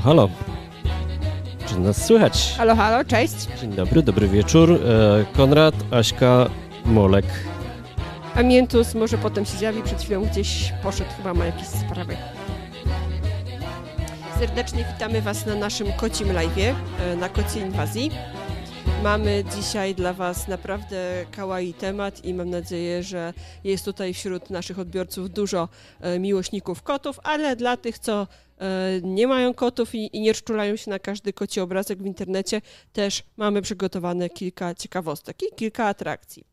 halo. Czy nas słychać? Halo, halo, cześć. Dzień dobry, dobry wieczór. E, Konrad, Aśka, Molek. A Miętus może potem się zjawi, przed chwilą gdzieś poszedł, chyba ma jakieś sprawy. Serdecznie witamy Was na naszym kocim live'ie, e, na kociej inwazji. Mamy dzisiaj dla Was naprawdę kawaii temat i mam nadzieję, że jest tutaj wśród naszych odbiorców dużo e, miłośników kotów, ale dla tych, co nie mają kotów i, i nie szczulają się na każdy koci obrazek w internecie, też mamy przygotowane kilka ciekawostek i kilka atrakcji.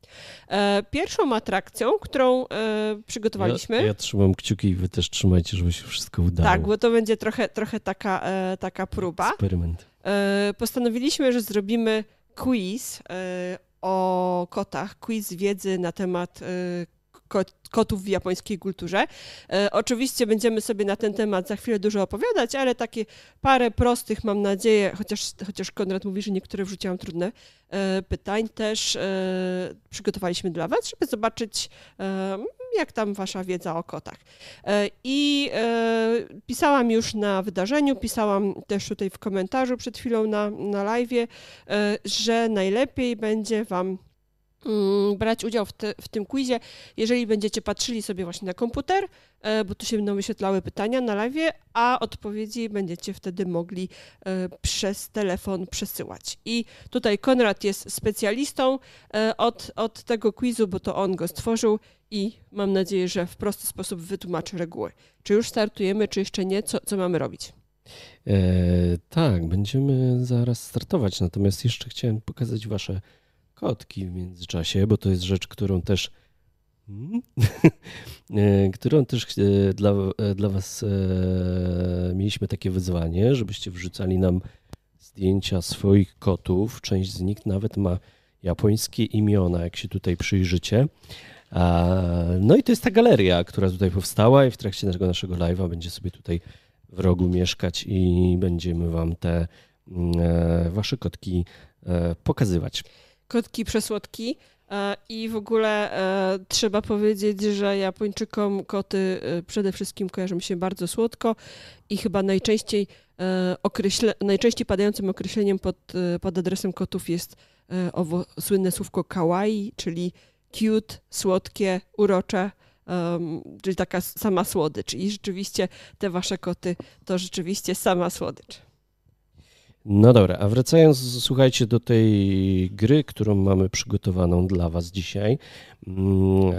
E, Pierwszą atrakcją, którą e, przygotowaliśmy... Ja, ja trzymam kciuki i wy też trzymajcie, żeby się wszystko udało. Tak, bo to będzie trochę, trochę taka, e, taka próba. Eksperyment. E, Postanowiliśmy, że zrobimy quiz e, o kotach, quiz wiedzy na temat e, kotów w japońskiej kulturze. E, Oczywiście będziemy sobie na ten temat za chwilę dużo opowiadać, ale takie parę prostych, mam nadzieję, chociaż, chociaż Konrad mówi, że niektóre wrzuciłam trudne e, pytań, też e, przygotowaliśmy dla Was, żeby zobaczyć, e, jak tam Wasza wiedza o kotach. E, I e, pisałam już na wydarzeniu, pisałam też tutaj w komentarzu przed chwilą na, na live'ie, e, że najlepiej będzie Wam brać udział w, te, w tym quizie, jeżeli będziecie patrzyli sobie właśnie na komputer, e, bo tu się będą wyświetlały pytania na live, a odpowiedzi będziecie wtedy mogli e, przez telefon przesyłać. I tutaj Konrad jest specjalistą e, od, od tego quizu, bo to on go stworzył i mam nadzieję, że w prosty sposób wytłumaczy reguły. Czy już startujemy, czy jeszcze nie? Co, co mamy robić? E, tak, będziemy zaraz startować, natomiast jeszcze chciałem pokazać wasze kotki w międzyczasie, bo to jest rzecz, którą też Hmm? E, którą też e, dla, e, dla was mieliśmy takie wyzwanie, żebyście wrzucali nam zdjęcia swoich kotów. Część z nich nawet ma japońskie imiona, jak się tutaj przyjrzycie. No i to jest ta galeria, która tutaj powstała i w trakcie tego naszego live'a będzie sobie tutaj w rogu mieszkać i będziemy wam te mm, wasze kotki pokazywać. Kotki przesłodki. E, I w ogóle e, trzeba powiedzieć, że Japończykom koty e, przede wszystkim kojarzą się bardzo słodko i chyba najczęściej, określe, najczęściej padającym określeniem pod, pod adresem kotów jest owo słynne słówko kawaii, czyli cute, słodkie, urocze, czyli taka sama słodycz. I rzeczywiście te wasze koty to rzeczywiście sama słodycz. No dobra, a wracając, słuchajcie, do tej gry, którą mamy przygotowaną dla Was dzisiaj. Mm,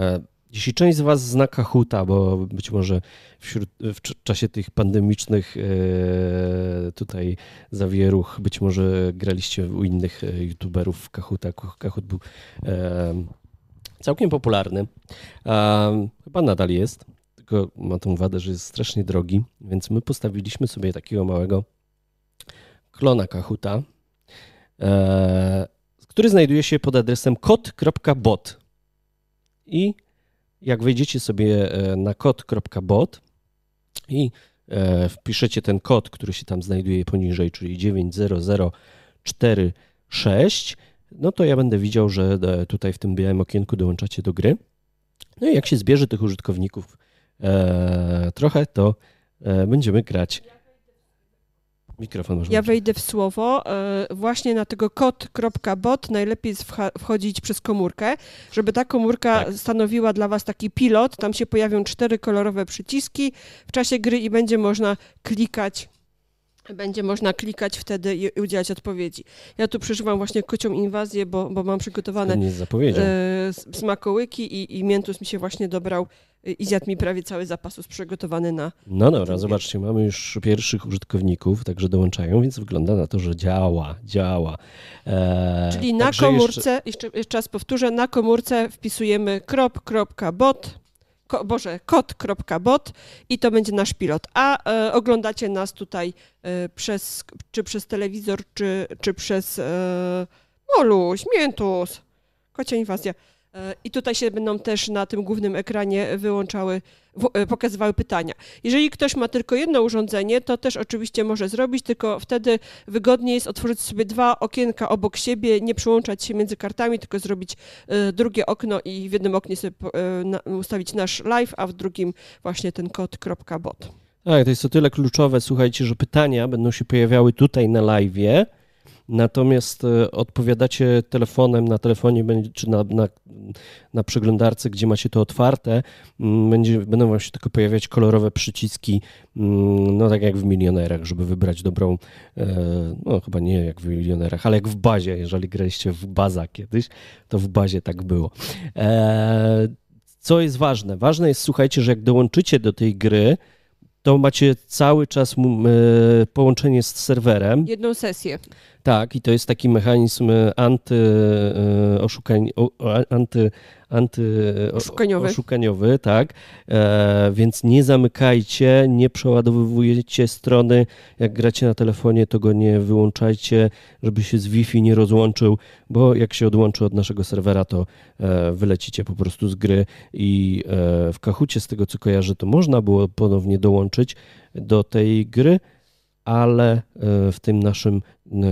Jeśli część z Was zna Kahuta, bo być może wśród, w cz- czasie tych pandemicznych e, tutaj zawieruch, być może graliście u innych e, youtuberów w Kahuta. Kahut był e, całkiem popularny. Chyba nadal jest, tylko ma tą wadę, że jest strasznie drogi, więc my postawiliśmy sobie takiego małego klona Kahuta, e, który znajduje się pod adresem kod.bot. I jak wejdziecie sobie e, na kod.bot i e, wpiszecie ten kod, który się tam znajduje poniżej, czyli 90046, no to ja będę widział, że tutaj w tym białym okienku dołączacie do gry. No i jak się zbierze tych użytkowników trochę, to będziemy grać. Mikrofon można Ja wejdę w słowo. e, Właśnie na tego kod.bot najlepiej jest wchodzić przez komórkę, żeby ta komórka Tak. stanowiła dla Was taki pilot. Tam się pojawią cztery kolorowe przyciski w czasie gry i będzie można klikać. Będzie można klikać wtedy i udzielać odpowiedzi. Ja tu przeżywam właśnie kocią inwazję, bo, bo mam przygotowane Zgodnie z zapowiedzią. e, smakołyki i, i miętus mi się właśnie dobrał i zjadł mi prawie cały zapasus przygotowany na, No dobra, Dziękuję. zobaczcie, mamy już pierwszych użytkowników, także dołączają, więc wygląda na to, że działa, działa. E, Czyli na komórce, jeszcze... Jeszcze, raz powtórzę, na komórce wpisujemy krop.bot, ko, boże, kod.bot i to będzie nasz pilot. A e, oglądacie nas tutaj e, przez, czy przez telewizor, czy, czy przez e, Moluś, Miętus, kocia inwazja. E, I tutaj się będą też na tym głównym ekranie wyłączały, e, pokazywały pytania. Jeżeli ktoś ma tylko jedno urządzenie, to też oczywiście może zrobić, tylko wtedy wygodniej jest otworzyć sobie dwa okienka obok siebie, nie przełączać się między kartami, tylko zrobić e, drugie okno i w jednym oknie sobie ustawić nasz live, a w drugim właśnie ten kod.bot. Tak, to jest o tyle kluczowe, słuchajcie, że pytania będą się pojawiały tutaj na live, natomiast e, odpowiadacie telefonem, na telefonie czy na, na, na przeglądarce, gdzie macie to otwarte, mm, będzie, będą wam się tylko pojawiać kolorowe przyciski, mm, no tak jak w milionerach, żeby wybrać dobrą, e, no chyba nie jak w milionerach, ale jak w bazie, jeżeli graliście w baza kiedyś, to w bazie tak było. E, co jest ważne? Ważne jest, słuchajcie, że jak dołączycie do tej gry, to macie cały czas połączenie z serwerem. Jedną sesję. Tak, i to jest taki mechanizm anty, e, oszukań, anty anty oszukaniowy. oszukaniowy tak. E, więc nie zamykajcie, nie przeładowujecie strony. Jak gracie na telefonie, to go nie wyłączajcie, żeby się z Wi-Fi nie rozłączył, bo jak się odłączy od naszego serwera, to e, wylecicie po prostu z gry i e, w Kahucie, z tego co kojarzę, to można było ponownie dołączyć do tej gry ale e, w tym naszym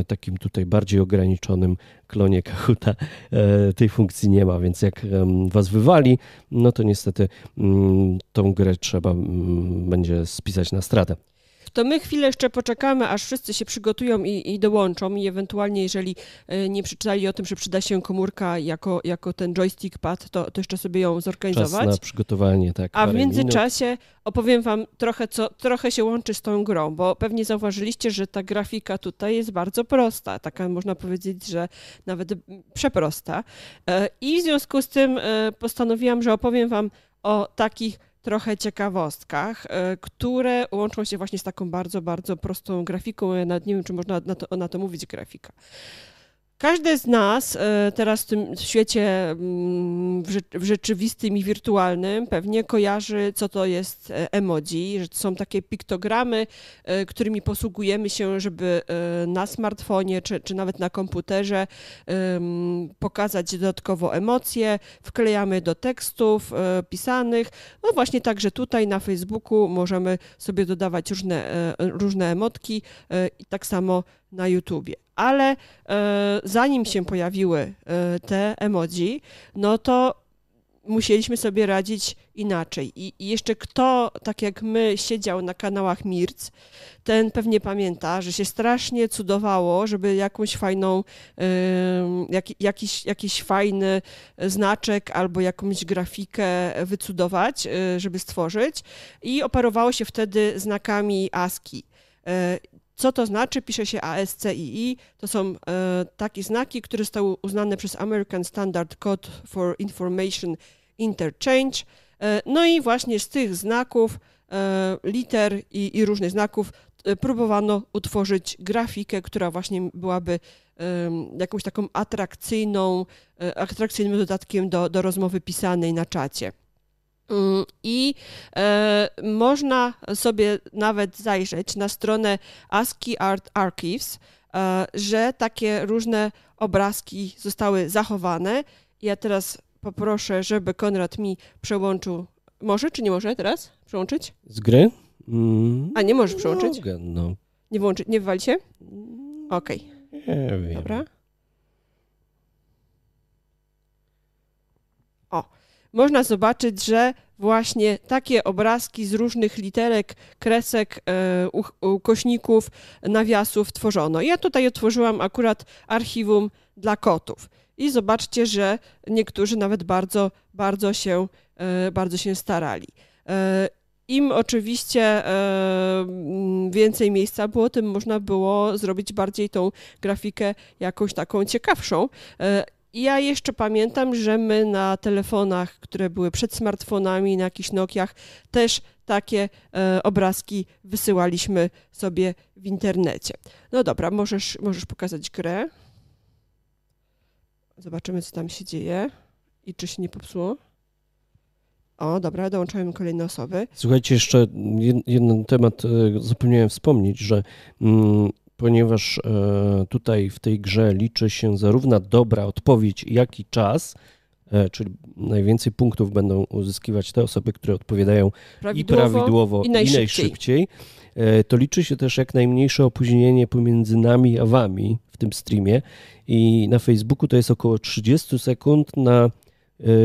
takim tutaj bardziej ograniczonym klonie Kahuta e, tej funkcji nie ma, więc jak was wywali, no to niestety mm, tą grę trzeba mm, będzie spisać na stratę to my chwilę jeszcze poczekamy, aż wszyscy się przygotują i, i dołączą i ewentualnie, jeżeli e, nie przeczytali o tym, że przyda się komórka jako, jako ten joystick pad, to, to jeszcze sobie ją zorganizować. Czas na przygotowanie, tak. A w międzyczasie minut. opowiem wam trochę, co trochę się łączy z tą grą, bo pewnie zauważyliście, że ta grafika tutaj jest bardzo prosta, taka można powiedzieć, że nawet przeprosta. E, I w związku z tym e, postanowiłam, że opowiem wam o takich trochę ciekawostkach, e, które łączą się właśnie z taką bardzo, bardzo prostą grafiką. Nawet nie wiem, czy można na to, na to mówić grafika. Każdy z nas e, teraz w tym świecie mm, w rzeczywistym i wirtualnym pewnie kojarzy, co to jest e, emoji, że to są takie piktogramy, e, którymi posługujemy się, żeby na smartfonie czy, czy nawet na komputerze pokazać dodatkowo emocje, wklejamy do tekstów pisanych. No właśnie także tutaj na Facebooku możemy sobie dodawać różne, różne emotki i tak samo na YouTubie ale e, zanim się pojawiły e, te emoji, no to musieliśmy sobie radzić inaczej. I, I, jeszcze kto, tak jak my, siedział na kanałach Mirc, ten pewnie pamięta, że się strasznie cudowało, żeby jakąś fajną, jak, jakiś, jakiś fajny znaczek albo jakąś grafikę wycudować, y, żeby stworzyć. I operowało się wtedy znakami ASCII. Co to znaczy? Pisze się ASCII. To są e, takie znaki, które zostały uznane przez American Standard Code for Information Interchange. E, no i właśnie z tych znaków, e, liter i, i różnych znaków e, próbowano utworzyć grafikę, która właśnie byłaby jakąś taką atrakcyjną, e, atrakcyjnym dodatkiem do, do rozmowy pisanej na czacie. Mm, I e, można sobie nawet zajrzeć na stronę ASCII Art Archives, e, że takie różne obrazki zostały zachowane. Ja teraz poproszę, żeby Konrad mi przełączył. Może czy nie może teraz przełączyć? Z gry? Mm, A nie możesz przełączyć? Mogę, no. Nie włączy, nie wywali się? Okej. Okay. Nie wiem. Dobra. O można zobaczyć, że właśnie takie obrazki z różnych literek, kresek, e, ukośników, nawiasów tworzono. Ja tutaj otworzyłam akurat archiwum dla kotów. I zobaczcie, że niektórzy nawet bardzo, bardzo się, e, bardzo się starali. E, Im oczywiście więcej miejsca było, tym można było zrobić bardziej tą grafikę jakąś taką ciekawszą. Ja jeszcze pamiętam, że my na telefonach, które były przed smartfonami, na jakichś Nokiach, też takie e, obrazki wysyłaliśmy sobie w internecie. No dobra, możesz, możesz pokazać grę. Zobaczymy, co tam się dzieje i czy się nie popsuło. O, dobra, dołączałem kolejne osoby. Słuchajcie, jeszcze jeden temat e, zapomniałem wspomnieć, że mm, ponieważ e, tutaj w tej grze liczy się zarówno dobra odpowiedź, jak i czas, e, czyli najwięcej punktów będą uzyskiwać te osoby, które odpowiadają prawidłowo, i prawidłowo, i najszybciej. I najszybciej. E, to liczy się też jak najmniejsze opóźnienie pomiędzy nami a wami w tym streamie i na Facebooku to jest około 30 sekund, na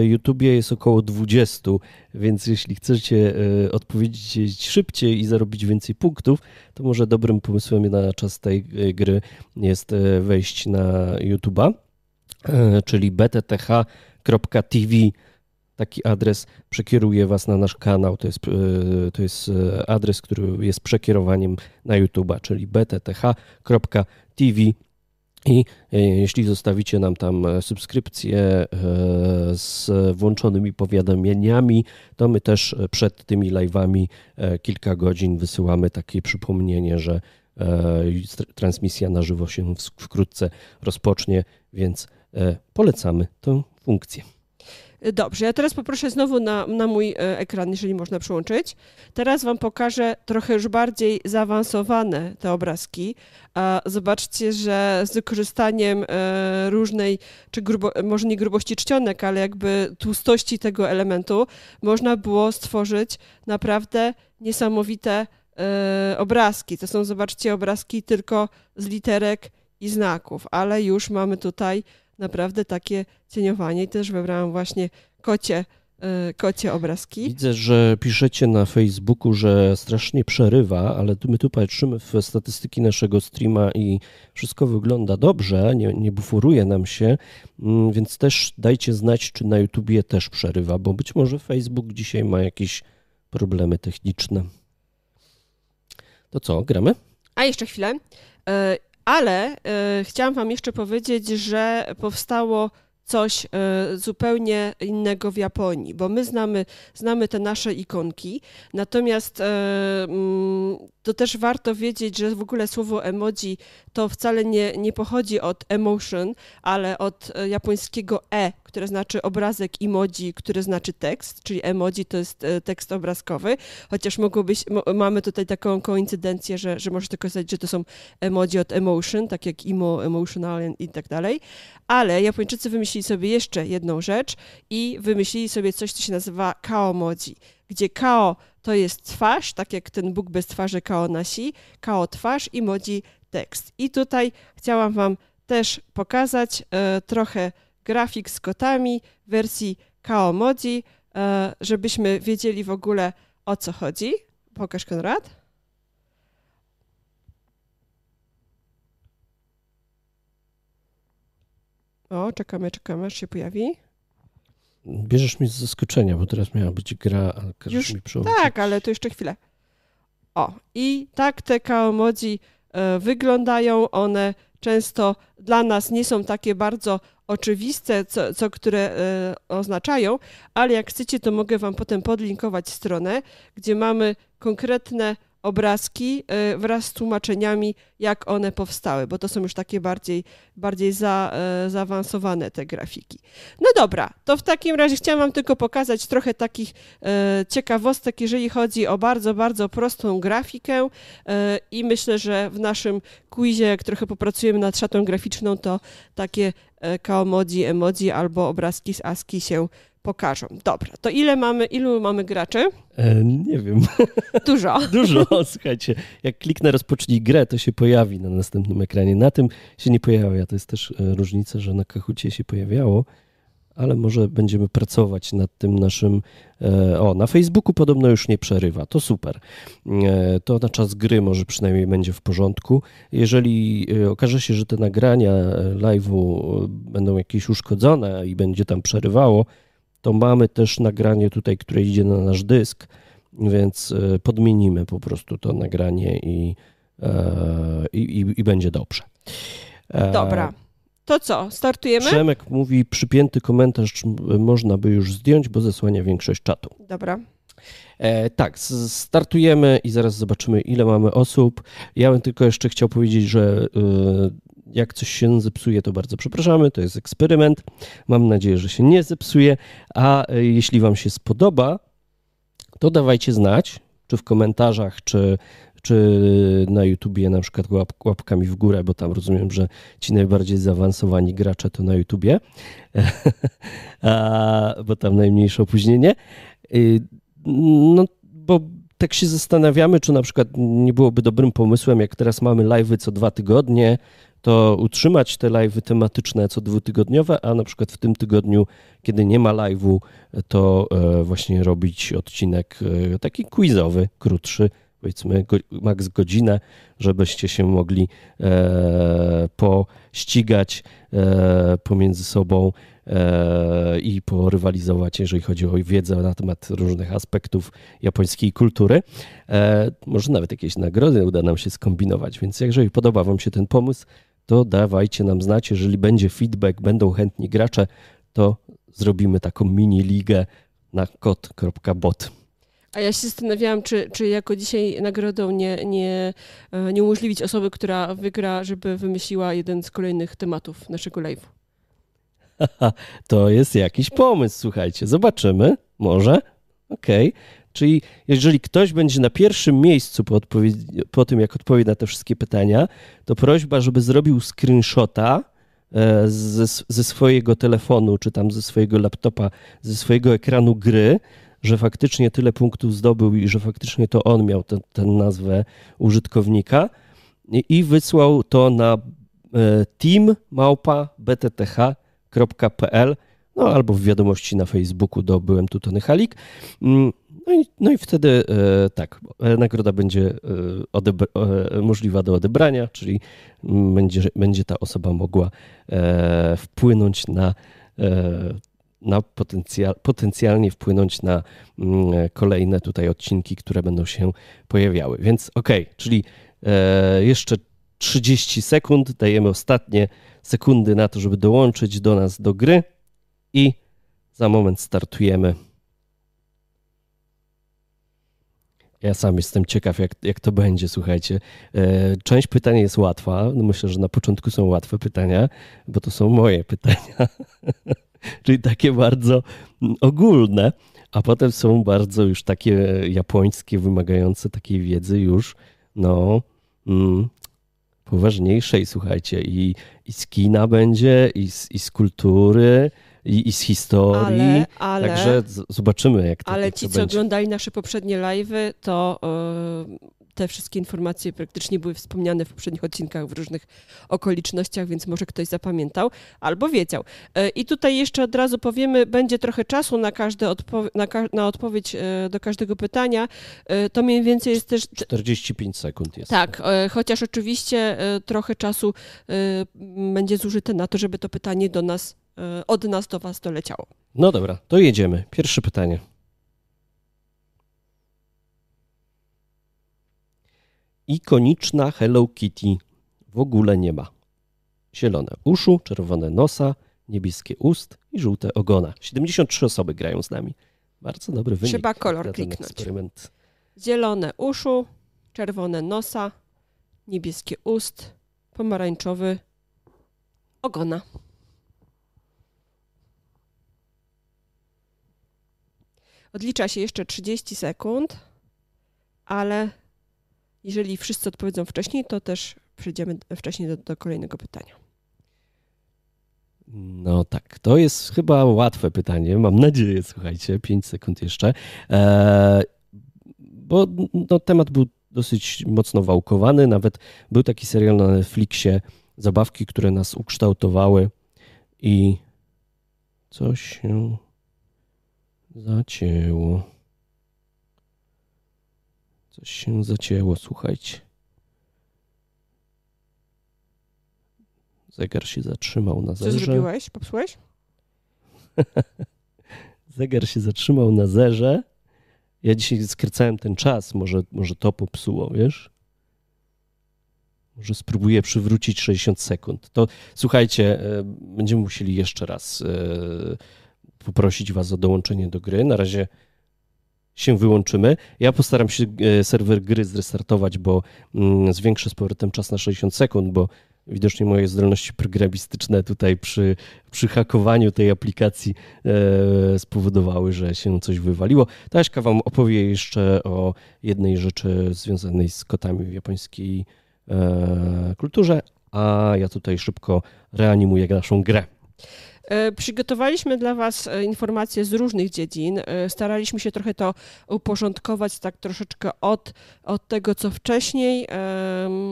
YouTubie jest około 20, więc jeśli chcecie odpowiedzieć szybciej i zarobić więcej punktów, to może dobrym pomysłem na czas tej gry jest wejść na YouTube'a, czyli btth.tv taki adres przekieruje Was na nasz kanał. To jest, e, to jest e, adres, który jest przekierowaniem na YouTube'a, czyli btth.tv. I e, jeśli zostawicie nam tam subskrypcję z włączonymi powiadomieniami, to my też przed tymi live'ami kilka godzin wysyłamy takie przypomnienie, że transmisja na żywo się wkrótce rozpocznie, więc polecamy tę funkcję. Dobrze, ja teraz poproszę znowu na, na mój e, ekran, jeżeli można przyłączyć. Teraz Wam pokażę trochę już bardziej zaawansowane te obrazki. Zobaczcie, że z wykorzystaniem e, różnej, czy grubo, może nie grubości czcionek, ale jakby tłustości tego elementu, można było stworzyć naprawdę niesamowite e, obrazki. To są, zobaczcie, obrazki tylko z literek i znaków, ale już mamy tutaj naprawdę takie cieniowanie i też wybrałam właśnie kocie, e, kocie obrazki. Widzę, że piszecie na Facebooku, że strasznie przerywa, ale my tu patrzymy w statystyki naszego streama i wszystko wygląda dobrze, nie, nie buforuje nam się, mm, więc też dajcie znać, czy na YouTubie też przerywa, bo być może Facebook dzisiaj ma jakieś problemy techniczne. To co, gramy? A jeszcze chwilę. Ale e, chciałam Wam jeszcze powiedzieć, że powstało coś e, zupełnie innego w Japonii, bo my znamy, znamy te nasze ikonki, natomiast e, mm, to też warto wiedzieć, że w ogóle słowo emoji to wcale nie, nie pochodzi od emotion, ale od e, japońskiego e, które znaczy obrazek emoji, które znaczy tekst, czyli emoji to jest tekst obrazkowy, chociaż mogłobyś, mamy tutaj taką koincydencję, że, że możesz tylko powiedzieć, że to są emoji od emotion, tak jak emo, emotional i tak dalej, ale Japończycy wymyślili sobie jeszcze jedną rzecz i wymyślili sobie coś, co się nazywa kaomoji, gdzie kao to jest twarz, tak jak ten Bóg bez twarzy kao nasi, kao twarz i moji tekst. I tutaj chciałam Wam też pokazać e, trochę grafik z kotami w wersji kao moji, e, żebyśmy wiedzieli w ogóle o co chodzi. Pokaż Konrad. O, czekamy, czekamy, aż się pojawi. Bierzesz mi z zaskoczenia, bo teraz miała być gra, a każesz Już, mi przełączyć. Tak, ale to jeszcze chwilę. O, i tak te kaomodzi e, wyglądają. One często dla nas nie są takie bardzo oczywiste, co, co które e, oznaczają, ale jak chcecie, to mogę Wam potem podlinkować stronę, gdzie mamy konkretne obrazki y, wraz z tłumaczeniami, jak one powstały, bo to są już takie bardziej, bardziej za, y, zaawansowane te grafiki. No dobra, to w takim razie chciałam Wam tylko pokazać trochę takich y, ciekawostek, jeżeli chodzi o bardzo, bardzo prostą grafikę i myślę, że w naszym quizie, jak trochę popracujemy nad szatą graficzną, to takie kaomoji, emoji albo obrazki z ASCII się pokażą. Dobra, to ile mamy, ilu mamy graczy? E, nie wiem. Dużo. Dużo, słuchajcie. Jak kliknę rozpocznij grę, to się pojawi na następnym ekranie. Na tym się nie pojawia. To jest też e, różnica, że na Kahucie się pojawiało, ale może będziemy pracować nad tym naszym... E, o, na Facebooku podobno już nie przerywa. To super. E, to na czas gry może przynajmniej będzie w porządku. Jeżeli okaże się, że te nagrania live'u będą jakieś uszkodzone i będzie tam przerywało, to mamy też nagranie tutaj, które idzie na nasz dysk, więc e, podmienimy po prostu to nagranie i, e, i, i, będzie dobrze. E, Dobra. To co, startujemy? Przemek mówi, przypięty komentarz można by już zdjąć, bo zasłania większość czatu. Dobra. E, tak, startujemy i zaraz zobaczymy, ile mamy osób. Ja bym tylko jeszcze chciał powiedzieć, że jak coś się zepsuje, to bardzo przepraszamy, to jest eksperyment. Mam nadzieję, że się nie zepsuje, a e, jeśli Wam się spodoba, to dawajcie znać, czy w komentarzach, czy, czy na YouTubie na przykład łap, łapkami w górę, bo tam rozumiem, że ci najbardziej zaawansowani gracze to na YouTubie, a, bo tam najmniejsze opóźnienie. No, bo tak się zastanawiamy, czy na przykład nie byłoby dobrym pomysłem, jak teraz mamy live'y co dwa tygodnie, to utrzymać te live'y tematyczne co dwutygodniowe, a na przykład w tym tygodniu, kiedy nie ma live'u, to e, właśnie robić odcinek e, taki quizowy, krótszy, powiedzmy maks godzinę, żebyście się mogli e, pościgać pomiędzy sobą i porywalizować, jeżeli chodzi o wiedzę na temat różnych aspektów japońskiej kultury. Może nawet jakieś nagrody uda nam się skombinować, więc jeżeli podoba Wam się ten pomysł, to dawajcie nam znać. Jeżeli będzie feedback, będą chętni gracze, to zrobimy taką mini ligę na kod.bot. A ja się zastanawiałam, czy, czy jako dzisiaj nagrodą nie, nie, e, nie umożliwić osoby, która wygra, żeby wymyśliła jeden z kolejnych tematów naszego live'u. to jest jakiś pomysł, słuchajcie. Zobaczymy. Może. Okej. Okay. Czyli jeżeli ktoś będzie na pierwszym miejscu po, po tym, jak odpowie na te wszystkie pytania, to prośba, żeby zrobił screenshota e, ze, ze swojego telefonu, czy tam ze swojego laptopa, ze swojego ekranu gry, że faktycznie tyle punktów zdobył i że faktycznie to on miał tę nazwę użytkownika i wysłał to na e, team.btth.pl no albo w wiadomości na Facebooku do Byłem tu Tony Halik. No i, no i wtedy e, tak, e, nagroda będzie e, możliwa do odebrania, czyli będzie, będzie ta osoba mogła wpłynąć na, na potencjal, potencjalnie wpłynąć na mm, kolejne tutaj odcinki, które będą się pojawiały. Więc okej, okay, czyli jeszcze 30 sekund, dajemy ostatnie sekundy na to, żeby dołączyć do nas do gry i za moment startujemy. Ja sam jestem ciekaw, jak, jak to będzie, słuchajcie. E, część pytań jest łatwa. No myślę, że na początku są łatwe pytania, bo to są moje pytania. Czyli takie bardzo ogólne, a potem są bardzo już takie japońskie, wymagające takiej wiedzy już, no, mm, poważniejszej, słuchajcie. I, i z kina będzie, i z, i z kultury, i, i z historii. Ale, ale, Także zobaczymy, jak to Ale jak ci, to co będzie. oglądali nasze poprzednie live'y, to yy, te wszystkie informacje praktycznie były wspomniane w poprzednich odcinkach w różnych okolicznościach, więc może ktoś zapamiętał albo wiedział. Yy, I tutaj jeszcze od razu powiemy, będzie trochę czasu na, każde odpo na, ka na odpowiedź yy, do każdego pytania. To mniej więcej jest też... 45 sekund jest. Tak, chociaż oczywiście trochę czasu będzie zużyte na to, żeby to pytanie do nas od nas do Was doleciało. No dobra, to jedziemy. Pierwsze pytanie. Ikoniczna Hello Kitty w ogóle nie ma. Zielone uszu, czerwone nosa, niebieskie ust i żółte ogona. 73 osoby grają z nami. Bardzo dobry wynik. Trzeba kolor kliknąć. Eksperyment. Zielone uszu, czerwone nosa, niebieskie ust, pomarańczowy ogona. Odlicza się jeszcze 30 sekund, ale jeżeli wszyscy odpowiedzą wcześniej, to też przejdziemy wcześniej do, do kolejnego pytania. No tak, to jest chyba łatwe pytanie. Mam nadzieję, słuchajcie, 5 sekund jeszcze. Eee, bo no, temat był dosyć mocno wałkowany. Nawet był taki serial na Netflixie, zabawki, które nas ukształtowały i coś się Zacięło. Coś się zacięło, słuchajcie. Zegar się zatrzymał na zerze. Co zrobiłeś? Popsułeś? Zegar się zatrzymał na zerze. Ja dzisiaj skracałem ten czas. Może, może to popsuło, wiesz? Może spróbuję przywrócić 60 sekund. To słuchajcie, e, będziemy musieli jeszcze raz e, poprosić Was o dołączenie do gry. Na razie się wyłączymy. Ja postaram się e, serwer gry zrestartować, bo mm, zwiększę z powrotem czas na 60 sekund, bo widocznie moje zdolności programistyczne tutaj przy, przy hakowaniu tej aplikacji e, spowodowały, że się coś wywaliło. Taśka Wam opowie jeszcze o jednej rzeczy związanej z kotami w japońskiej e, kulturze, a ja tutaj szybko reanimuję naszą grę. E, przygotowaliśmy dla Was e, informacje z różnych dziedzin. E, staraliśmy się trochę to uporządkować tak troszeczkę od, od tego, co wcześniej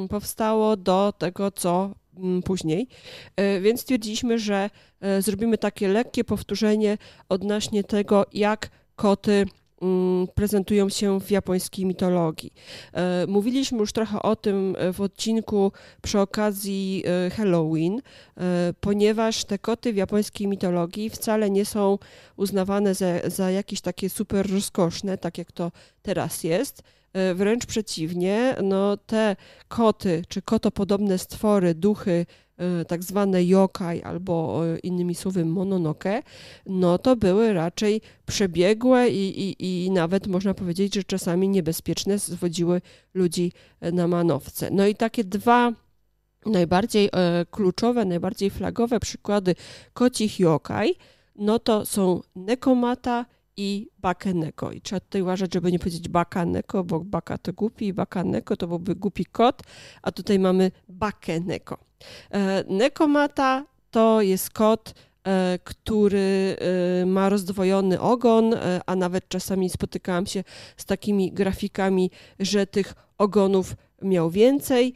powstało, do tego, co mm, później. Więc stwierdziliśmy, że zrobimy takie lekkie powtórzenie odnośnie tego, jak koty prezentują się w japońskiej mitologii. E, mówiliśmy już trochę o tym e, w odcinku przy okazji e, Halloween, ponieważ te koty w japońskiej mitologii wcale nie są uznawane za, za jakieś takie super rozkoszne, tak jak to teraz jest. Wręcz przeciwnie, no te koty czy kotopodobne stwory, duchy, tak zwane yokai albo innymi słowy mononoke, no to były raczej przebiegłe i, i, i nawet można powiedzieć, że czasami niebezpieczne zwodziły ludzi e, na manowce. No i takie dwa najbardziej e, kluczowe, najbardziej flagowe przykłady kocich yokai, no to są Nekomata i Bakeneko. I trzeba tutaj uważać, żeby nie powiedzieć Bakaneko, bo Baka to głupi, Bakaneko to byłby głupi kot, a tutaj mamy Bakeneko. E, Nekomata to jest kot, e, który e, ma rozdwojony ogon, a nawet czasami spotykałam się z takimi grafikami, że tych ogonów miał więcej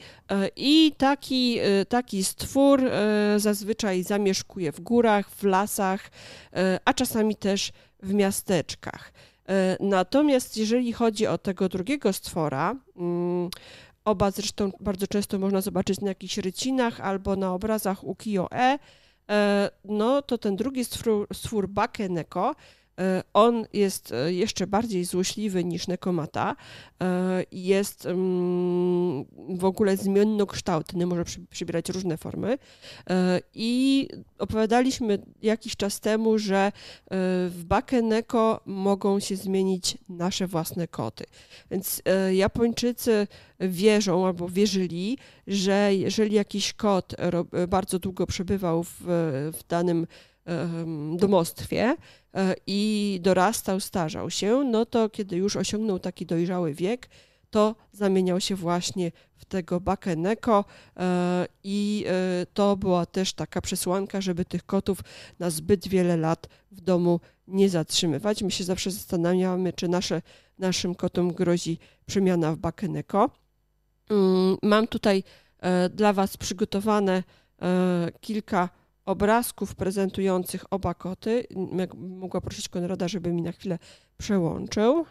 i taki, taki stwór zazwyczaj zamieszkuje w górach, w lasach, a czasami też w miasteczkach. Natomiast jeżeli chodzi o tego drugiego stwora, mm, Oba zresztą bardzo często można zobaczyć na jakichś rycinach albo na obrazach ukiyo-e. E, no to ten drugi stwór, stwór Bakeneko E, on jest e, jeszcze bardziej złośliwy niż Nekomata. E, jest mm, w ogóle zmiennokształtny, może przybierać różne formy. I opowiadaliśmy jakiś czas temu, że w Bakeneko mogą się zmienić nasze własne koty. Więc Japończycy wierzą albo wierzyli, że jeżeli jakiś kot bardzo długo przebywał w, w danym domostwie e, i dorastał, starzał się, no to kiedy już osiągnął taki dojrzały wiek, to zamieniał się właśnie w tego bakeneko e, i e, to była też taka przesłanka, żeby tych kotów na zbyt wiele lat w domu nie zatrzymywać. My się zawsze zastanawiamy, czy nasze, naszym kotom grozi przemiana w bakeneko. Mm, mam tutaj dla Was przygotowane kilka obrazków prezentujących oba koty. Mogła prosić Konrada, żeby mi na chwilę przełączył.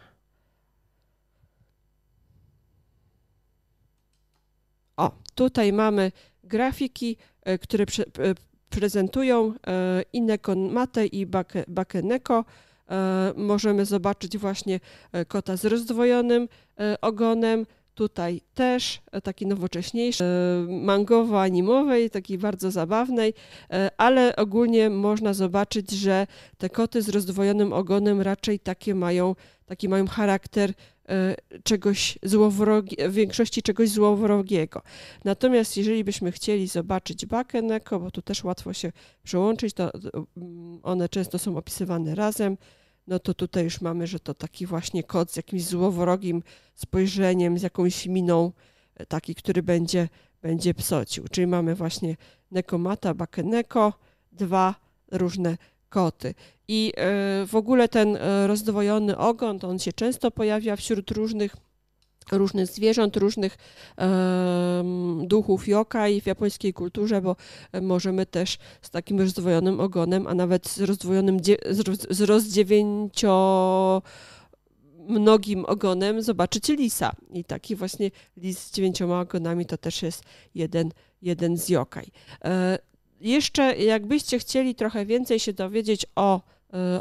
O, tutaj mamy grafiki, e, które pre, prezentują e, Inekon Mate i Bakeneko. E, możemy zobaczyć właśnie kota z rozdwojonym ogonem, Tutaj też e, taki nowocześniejszy, e, mangowo-animowej, takiej bardzo zabawnej, e, ale ogólnie można zobaczyć, że te koty z rozdwojonym ogonem raczej takie mają, taki mają charakter czegoś złowrogi, w większości czegoś złowrogiego. Natomiast jeżeli byśmy chcieli zobaczyć bakeneko, bo tu też łatwo się przełączyć, to one często są opisywane razem, no to tutaj już mamy, że to taki właśnie kot z jakimś złowrogim spojrzeniem, z jakąś miną, e, taki, który będzie, będzie psocił. Czyli mamy właśnie Nekomata, Bakeneko, dwa różne koty. I e, w ogóle ten e, rozdwojony ogon, on się często pojawia wśród różnych różnych zwierząt, różnych um, duchów yokai w japońskiej kulturze, bo możemy też z takim rozdwojonym ogonem, a nawet z rozdwojonym, z rozdziewięcio mnogim ogonem zobaczyć lisa. I taki właśnie lis z dziewięcioma ogonami to też jest jeden, jeden z yokai. E, jeszcze jakbyście chcieli trochę więcej się dowiedzieć o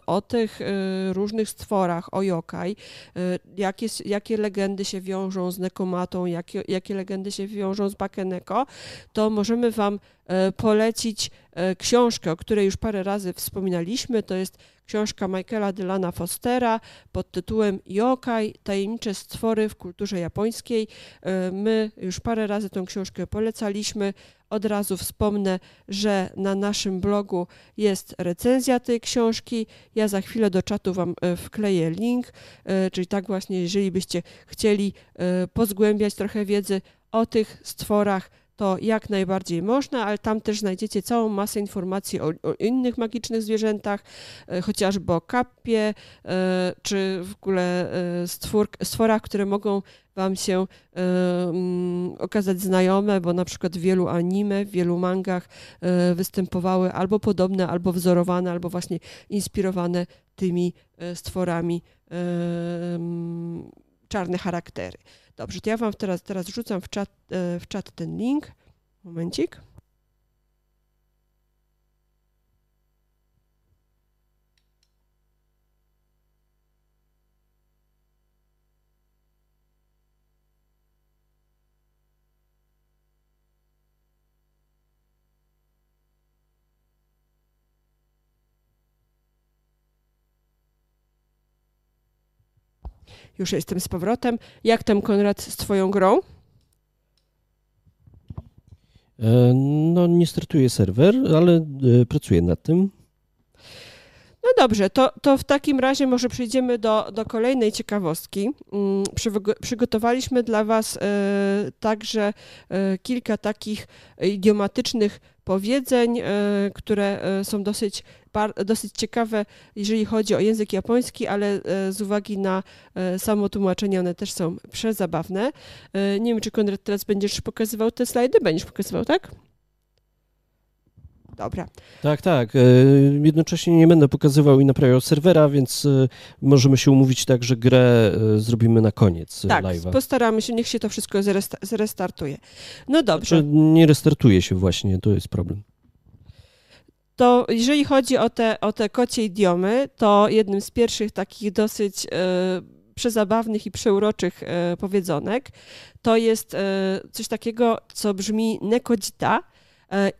o tych y, różnych stworach, o yokai, y, jakie, jakie legendy się wiążą z Nekomatą, jakie, jakie legendy się wiążą z Bakeneko, to możemy Wam y, polecić książkę, o której już parę razy wspominaliśmy. To jest książka Michaela Dylana Fostera pod tytułem Yokai – tajemnicze stwory w kulturze japońskiej. My już parę razy tę książkę polecaliśmy. Od razu wspomnę, że na naszym blogu jest recenzja tej książki. Ja za chwilę do czatu Wam e, wkleję link, e, czyli tak właśnie, jeżeli byście chcieli e, pozgłębiać trochę wiedzy o tych stworach, to jak najbardziej można, ale tam też znajdziecie całą masę informacji o, o innych magicznych zwierzętach, e, chociażby o kapie, e, czy w ogóle e, stwór, stworach, które mogą Wam się um, okazać znajome, bo na przykład w wielu anime, w wielu mangach występowały albo podobne, albo wzorowane, albo właśnie inspirowane tymi stworami czarne charaktery. Dobrze, to ja Wam teraz, teraz rzucam w czat, e, w czat ten link. Momencik. Już jestem z powrotem. Jak tam, Konrad, z Twoją grą? E, no, nie startuje serwer, ale e, pracuję nad tym. No dobrze, to, to w takim razie może przejdziemy do, do kolejnej ciekawostki. Mm, przygotowaliśmy dla Was e, także kilka takich idiomatycznych powiedzeń, które są dosyć dosyć ciekawe, jeżeli chodzi o język japoński, ale e, z uwagi na e, samo tłumaczenie one też są przezabawne. E, nie wiem, czy Konrad teraz będziesz pokazywał te slajdy? Będziesz pokazywał, tak? Dobra. Tak, tak. Jednocześnie nie będę pokazywał i naprawiał serwera, więc możemy się umówić tak, że grę zrobimy na koniec tak, live'a. postaramy się, niech się to wszystko zrestartuje. No dobrze. Znaczy, nie restartuje się właśnie, to jest problem to jeżeli chodzi o te, o te kocie idiomy, to jednym z pierwszych takich dosyć e, przezabawnych i przeuroczych e, powiedzonek to jest e, coś takiego, co brzmi nekodzita, E,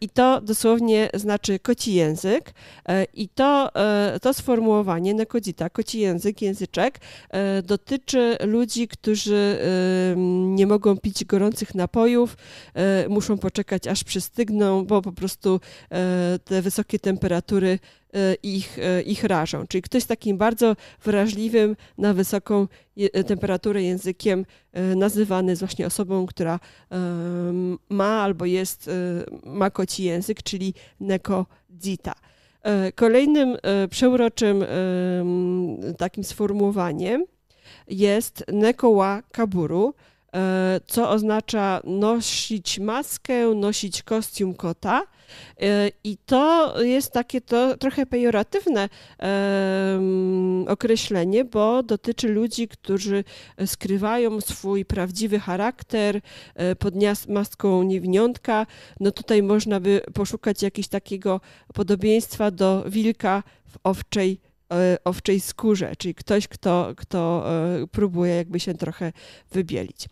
I to dosłownie znaczy koci język. E, I to, e, to sformułowanie nekodzita, koci język, języczek, dotyczy ludzi, którzy nie mogą pić gorących napojów, muszą poczekać aż przystygną, bo po prostu te wysokie temperatury E, ich, e, ich rażą. Czyli ktoś z takim bardzo wrażliwym na wysoką e, temperaturę językiem nazywany jest właśnie osobą, która ma albo jest, ma koci język, czyli nekodzita. Kolejnym przeuroczym takim sformułowaniem jest nekoła kaburu, co oznacza nosić maskę, nosić kostium kota. E, I to jest takie to trochę pejoratywne określenie, bo dotyczy ludzi, którzy skrywają swój prawdziwy charakter e, pod maską niewiniątka. No tutaj można by poszukać jakiegoś takiego podobieństwa do wilka w owczej e, owczej skórze, czyli ktoś, kto, kto próbuje jakby się trochę wybielić.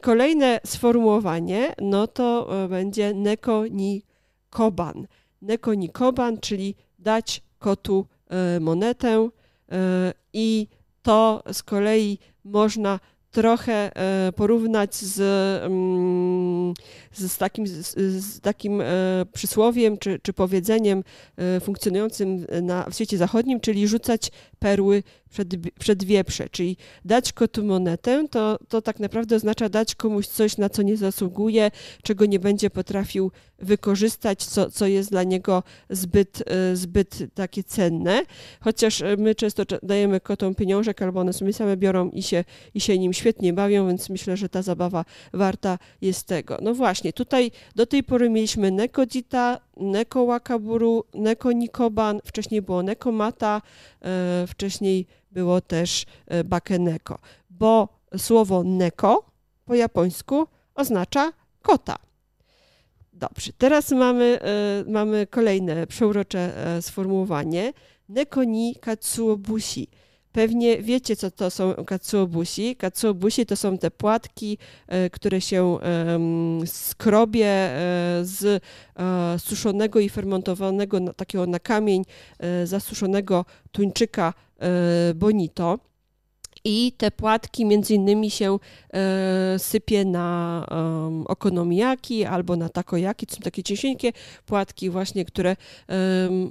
Kolejne sformułowanie, no to będzie nekoni koban. Nekoni koban, czyli dać kotu e, monetę e, i to z kolei można trochę e, porównać z, mm, z takim, z, z takim przysłowiem czy, czy powiedzeniem funkcjonującym na, w świecie zachodnim, czyli rzucać perły przed, przed wieprze, czyli dać kotu monetę, to, to tak naprawdę oznacza dać komuś coś, na co nie zasługuje, czego nie będzie potrafił wykorzystać, co, co jest dla niego zbyt, e, zbyt takie cenne. Chociaż e, my często dajemy kotom pieniążek, albo one sobie same biorą i się, i się nim świetnie bawią, więc myślę, że ta zabawa warta jest tego. No właśnie, tutaj do tej pory mieliśmy Nekodita, Neko Wakaburu, Neko Nikoban, wcześniej było Neko Mata, e, wcześniej było też e, Bakeneko, bo słowo neko po japońsku oznacza kota. Dobrze, teraz mamy, e, mamy kolejne przeurocze sformułowanie. Neko ni katsuobushi Pewnie wiecie, co to są katsuobusi. Katsuobusi to są te płatki, e, które się skrobie e, z e, suszonego i fermentowanego, takiego na kamień zasuszonego tuńczyka bonito i te płatki między innymi się e, sypie na okonomiyaki albo na takoyaki. To są takie ciężkie płatki właśnie, które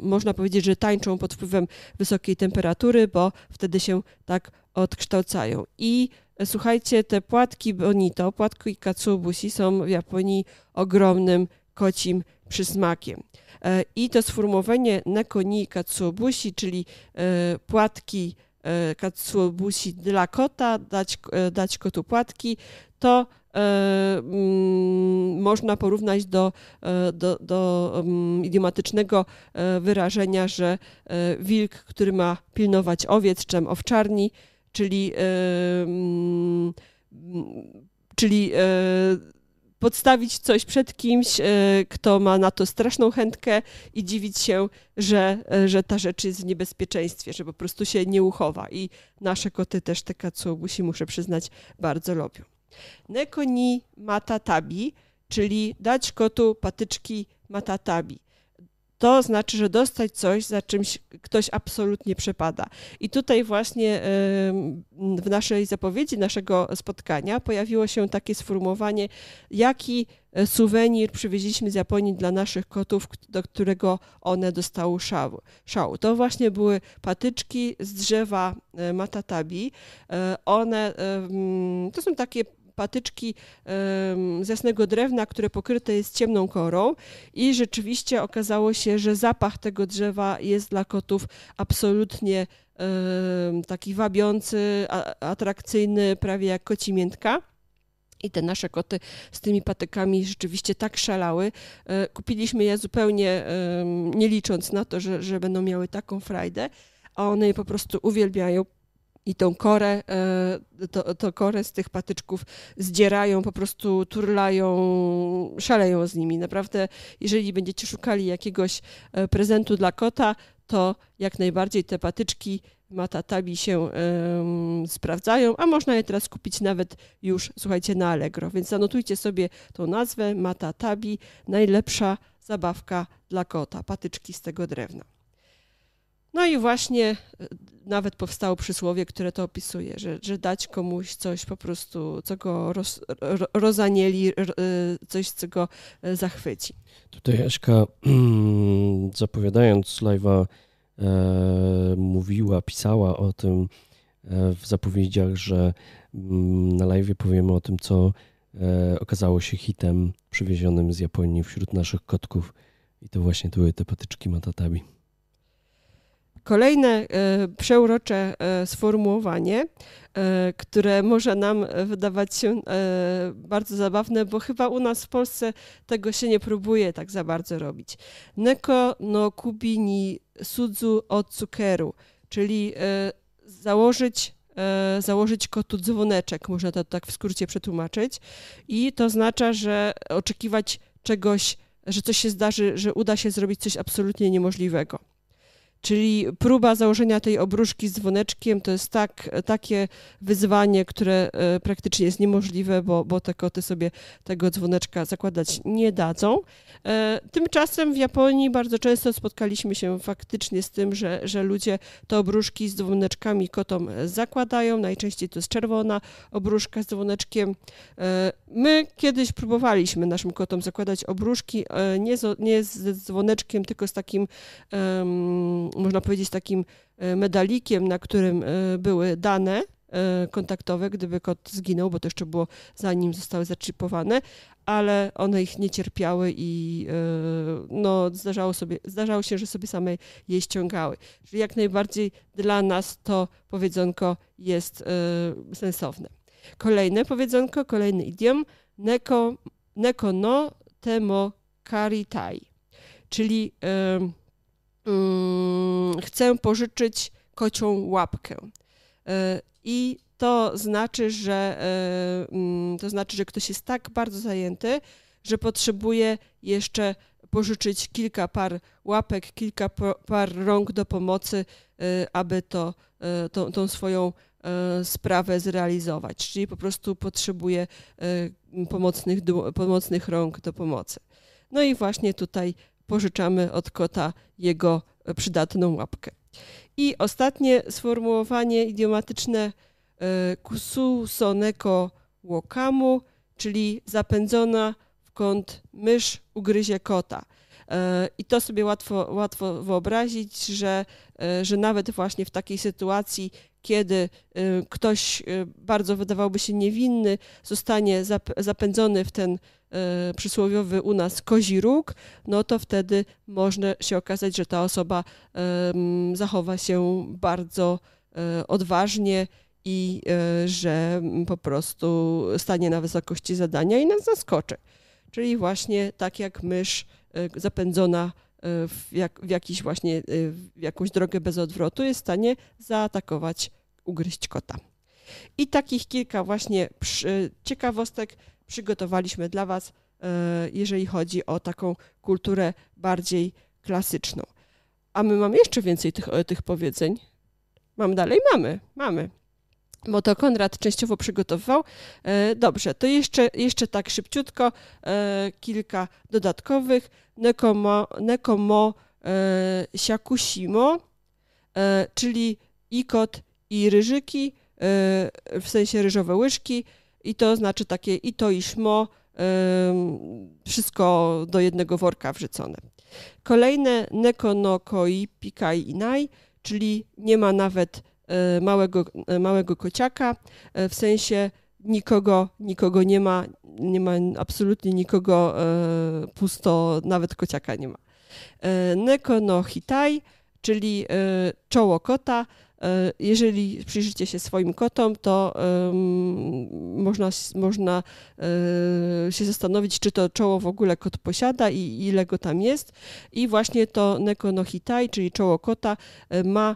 można powiedzieć, że tańczą pod wpływem wysokiej temperatury, bo wtedy się tak odkształcają. I słuchajcie, te płatki bonito, płatki katsuobushi są w Japonii ogromnym kocim przysmakiem. E, I to sformułowanie nekoni katsuobushi, czyli e, płatki e, katsuobushi dla kota, dać, dać kotu płatki, to mm, można porównać do, do, do um, idiomatycznego wyrażenia, że wilk, który ma pilnować owiec, czym owczarni, czyli, mm, czyli podstawić coś przed kimś, e, kto ma na to straszną chętkę i dziwić się, że, e, że ta rzecz jest w niebezpieczeństwie, że po prostu się nie uchowa. I nasze koty też te katsuobusi, muszę przyznać, bardzo lubią. Nekoni matatabi, czyli dać kotu patyczki matatabi to znaczy, że dostać coś, za czymś ktoś absolutnie przepada. I tutaj właśnie w naszej zapowiedzi naszego spotkania pojawiło się takie sformułowanie, jaki e, suwenir przywieźliśmy z Japonii dla naszych kotów, do którego one dostały szału. To właśnie były patyczki z drzewa e, matatabi. E, one, to są takie patyczki z jasnego drewna, które pokryte jest ciemną korą i rzeczywiście okazało się, że zapach tego drzewa jest dla kotów absolutnie taki wabiący, atrakcyjny, prawie jak koci miętka. I te nasze koty z tymi patykami rzeczywiście tak szalały. E, kupiliśmy je zupełnie nie licząc na to, że, że będą miały taką frajdę, a one je po prostu uwielbiają i tą korę, e, to, to korę z tych patyczków zdzierają, po prostu turlają, szaleją z nimi. Naprawdę, jeżeli będziecie szukali jakiegoś e, prezentu dla kota, to jak najbardziej te patyczki matatabi się sprawdzają, a można je teraz kupić nawet już, słuchajcie, na Allegro. Więc zanotujcie sobie tą nazwę matatabi, najlepsza zabawka dla kota, patyczki z tego drewna. No i właśnie e, nawet powstało przysłowie, które to opisuje, że, że dać komuś coś po prostu, co go roz, rozanieli, e, coś, co go e, zachwyci. Tutaj Aśka, zapowiadając live'a, mówiła, pisała o tym w zapowiedziach, że mm, na live powiemy o tym, co okazało się hitem przywiezionym z Japonii wśród naszych kotków. I to właśnie były te patyczki matatabi. Kolejne e, przeurocze e, sformułowanie, e, które może nam wydawać się bardzo zabawne, bo chyba u nas w Polsce tego się nie próbuje tak za bardzo robić. Neko no kubi ni sudzu od cukieru, czyli założyć założyć kotu dzwoneczek, można to tak w skrócie przetłumaczyć. I to oznacza, że oczekiwać czegoś, że coś się zdarzy, że uda się zrobić coś absolutnie niemożliwego. Czyli próba założenia tej obruszki z dzwoneczkiem to jest tak, takie wyzwanie, które e, praktycznie jest niemożliwe, bo, bo te koty sobie tego dzwoneczka zakładać nie dadzą. E, tymczasem w Japonii bardzo często spotkaliśmy się faktycznie z tym, że, że ludzie te obruszki z dzwoneczkami kotom zakładają. Najczęściej to jest czerwona obruszka z dzwoneczkiem. E, my kiedyś próbowaliśmy naszym kotom zakładać obruszki nie z, nie z dzwoneczkiem, tylko z takim można powiedzieć, takim e, medalikiem, na którym e, były dane e, kontaktowe, gdyby kot zginął, bo to jeszcze było zanim zostały zaczipowane, ale one ich nie cierpiały i no, zdarzało, sobie, zdarzało się, że sobie same je ściągały. Czyli jak najbardziej dla nas to powiedzonko jest sensowne. Kolejne powiedzonko, kolejny idiom, neko, neko no temo karitai, czyli chcę pożyczyć kocią łapkę. E, I to znaczy, że e, mm, to znaczy, że ktoś jest tak bardzo zajęty, że potrzebuje jeszcze pożyczyć kilka par łapek, kilka par rąk do pomocy, e, aby to, tą, tą swoją sprawę zrealizować. Czyli po prostu potrzebuje pomocnych, pomocnych rąk do pomocy. No i właśnie tutaj pożyczamy od kota jego przydatną łapkę. I ostatnie sformułowanie idiomatyczne e, kusu soneko łokamu, czyli zapędzona w kąt mysz ugryzie kota. I to sobie łatwo, łatwo wyobrazić, że, że nawet właśnie w takiej sytuacji, kiedy ktoś bardzo wydawałby się niewinny, zostanie zapędzony w ten przysłowiowy u nas kozi róg, no to wtedy może się okazać, że ta osoba zachowa się bardzo odważnie i że po prostu stanie na wysokości zadania i nas zaskoczy. Czyli właśnie tak jak mysz zapędzona w, jak, w jakiś właśnie w jakąś drogę bez odwrotu jest w stanie zaatakować, ugryźć kota. I takich kilka właśnie ciekawostek przygotowaliśmy dla Was, e, jeżeli chodzi o taką kulturę bardziej klasyczną. A my mamy jeszcze więcej tych, e, tych powiedzeń. Mam dalej? Mamy, mamy. Bo to Konrad częściowo przygotowywał. E, dobrze, to jeszcze, jeszcze tak szybciutko kilka dodatkowych. Nekomo, nekomo siakusimo, czyli i kot, i ryżyki, w sensie ryżowe łyżki, i to znaczy takie i to i szmo, wszystko do jednego worka wrzucone. Kolejne neko no koi pikai inai, czyli nie ma nawet e, małego, e, małego kociaka, e, w sensie nikogo, nikogo nie ma, nie ma absolutnie nikogo pusto, nawet kociaka nie ma. Neko no hitai, czyli czoło kota, E, jeżeli przyjrzycie się swoim kotom, to można, można um, się zastanowić, czy to czoło w ogóle kot posiada i ile go tam jest. I właśnie to neko no hitai, czyli czoło kota, ma,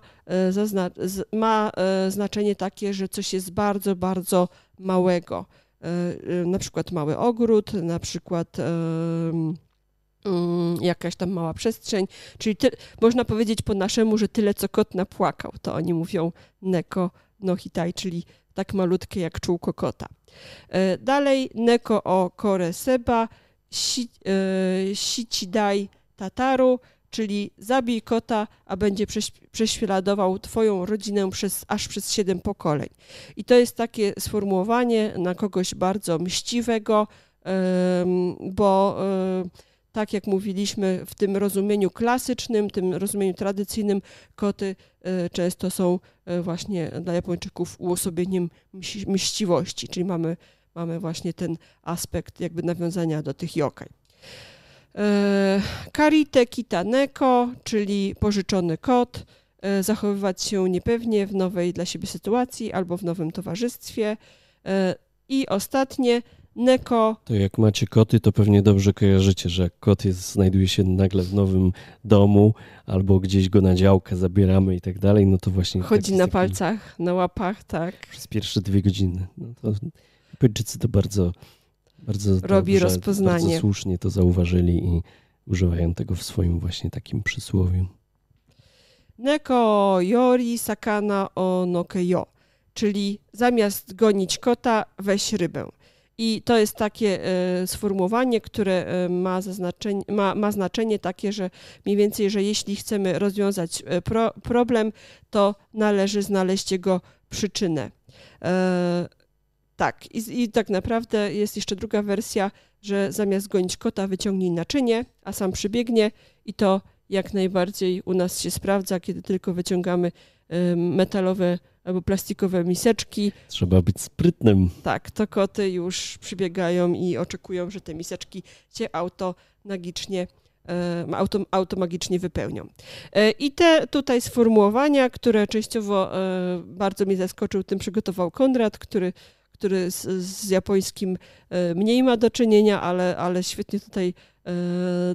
ma znaczenie takie, że coś jest bardzo, bardzo małego. Na przykład mały ogród, na przykład jakaś tam mała przestrzeń, czyli ty, można powiedzieć po naszemu, że tyle co kot napłakał, to oni mówią neko no hitai, czyli tak malutkie jak czółko kota. E, dalej neko o kore seba, si, e, tataru, czyli zabij kota, a będzie prześladował twoją rodzinę przez, aż przez siedem pokoleń. I to jest takie sformułowanie na kogoś bardzo mściwego, bo tak jak mówiliśmy, w tym rozumieniu klasycznym, tym rozumieniu tradycyjnym, koty e, często są e, właśnie dla Japończyków uosobieniem mściwości, czyli mamy, mamy właśnie ten aspekt jakby nawiązania do tych yokai. E, karite kitaneko, czyli pożyczony kot, zachowywać się niepewnie w nowej dla siebie sytuacji albo w nowym towarzystwie. I ostatnie, Neko. To jak macie koty, to pewnie dobrze kojarzycie, że jak kot jest, znajduje się nagle w nowym domu albo gdzieś go na działkę zabieramy i tak dalej, no to właśnie... Chodzi na palcach, na łapach, tak. Przez pierwsze dwie godziny. No to Japończycy to bardzo, bardzo Robi dobrze, rozpoznanie. Bardzo słusznie to zauważyli i używają tego w swoim właśnie takim przysłowiu. Neko yori sakana o nokeyo, czyli zamiast gonić kota, weź rybę. I to jest takie e, sformułowanie, które e, ma, zaznaczenie, ma, ma znaczenie takie, że mniej więcej, że jeśli chcemy rozwiązać e, pro, problem, to należy znaleźć jego przyczynę. Tak, I, i tak naprawdę jest jeszcze druga wersja, że zamiast gonić kota, wyciągnij naczynie, a sam przybiegnie i to jak najbardziej u nas się sprawdza, kiedy tylko wyciągamy metalowe albo plastikowe miseczki. Trzeba być sprytnym. Tak, to koty już przybiegają i oczekują, że te miseczki się automagicznie auto, automagicznie wypełnią. E, I te tutaj sformułowania, które częściowo e, bardzo mnie zaskoczył, tym przygotował Konrad, który, który z, z japońskim e, mniej ma do czynienia, ale, ale świetnie tutaj E,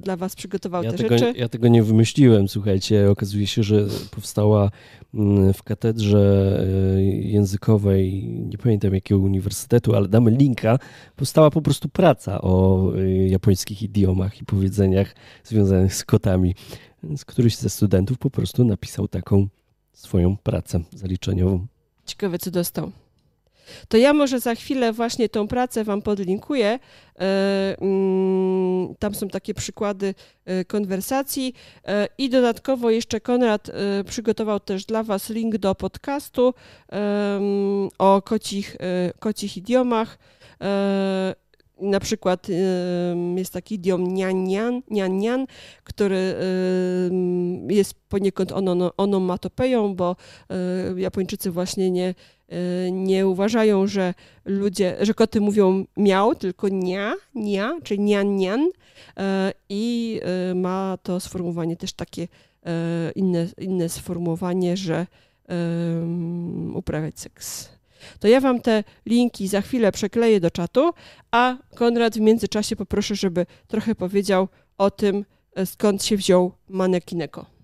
dla was przygotował ja te tego, rzeczy. Ja tego nie wymyśliłem, słuchajcie. Okazuje się, że powstała mm, w katedrze e, językowej, nie pamiętam jakiego uniwersytetu, ale damy linka, powstała po prostu praca o e, japońskich idiomach i powiedzeniach związanych z kotami. Więc któryś ze studentów po prostu napisał taką swoją pracę zaliczeniową. Ciekawe, co dostał. To ja może za chwilę właśnie tą pracę Wam podlinkuję. E, mm, tam są takie przykłady e, konwersacji e, i dodatkowo jeszcze Konrad przygotował też dla Was link do podcastu o kocich, kocich idiomach. na przykład jest taki idiom nian, nian, który jest poniekąd onomatopeją, bo Japończycy właśnie nie, nie uważają, że ludzie, że koty mówią miał, tylko nia, nia, czy nian, nian i ma to sformułowanie też takie inne, inne sformułowanie, że uprawiać seks to ja Wam te linki za chwilę przekleję do czatu, a Konrad w międzyczasie poproszę, żeby trochę powiedział o tym, skąd się wziął Manekineko.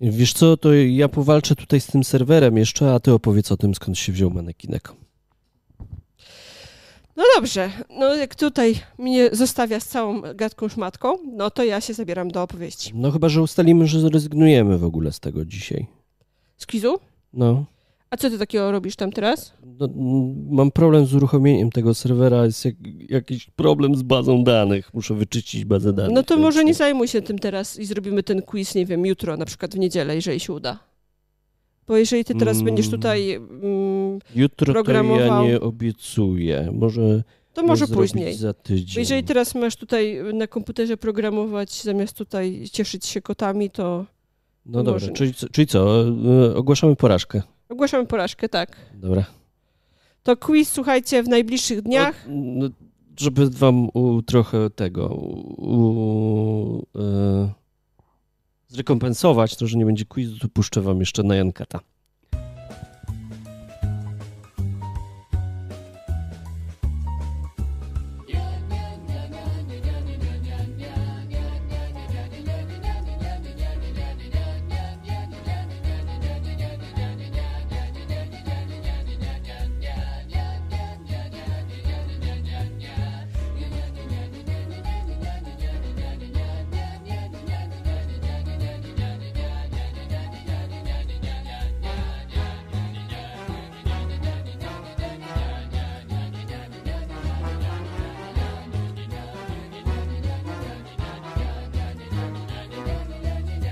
Wiesz co, to ja powalczę tutaj z tym serwerem jeszcze, a ty opowiedz o tym, skąd się wziął Manekineko. No dobrze, no jak tutaj mnie zostawia z całą gadką szmatką, no to ja się zabieram do opowieści. No chyba, że ustalimy, że zrezygnujemy w ogóle z tego dzisiaj. Z kwizu? No. A co ty takiego robisz tam teraz? No, mam problem z uruchomieniem tego serwera, jest jak, jakiś problem z bazą danych. Muszę wyczyścić bazę danych. No to może nie zajmuj się tym teraz i zrobimy ten quiz, nie wiem, jutro, na przykład w niedzielę, jeżeli się uda. Bo jeżeli ty teraz mm, będziesz tutaj mm, Jutro programował... to ja nie obiecuję. Może to może później. Za tydzień. Bo jeżeli teraz masz tutaj na komputerze programować, zamiast tutaj cieszyć się kotami, to. No dobra, może... czyli, czyli co? E, ogłaszamy porażkę. Ogłaszamy porażkę, tak. Dobra. To quiz, słuchajcie, w najbliższych dniach. O, no, żeby wam u, trochę tego u, e, zrekompensować to, że nie będzie quizu, to puszczę wam jeszcze na Jankata.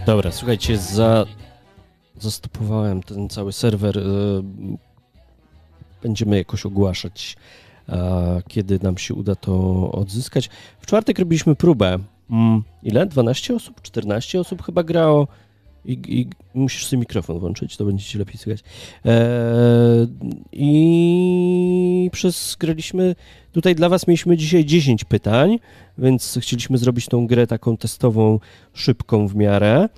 Dobra, słuchajcie, za... zastopowałem ten cały serwer. Y, będziemy jakoś ogłaszać, kiedy nam się uda to odzyskać. W czwartek robiliśmy próbę. Mm, ile? 12 osób? 14 osób chyba grało. I, I, musisz sobie mikrofon włączyć, to będzie ci lepiej słychać. Eee, I przez graliśmy. Tutaj dla Was mieliśmy dzisiaj 10 pytań, więc chcieliśmy zrobić tą grę taką testową, szybką w miarę.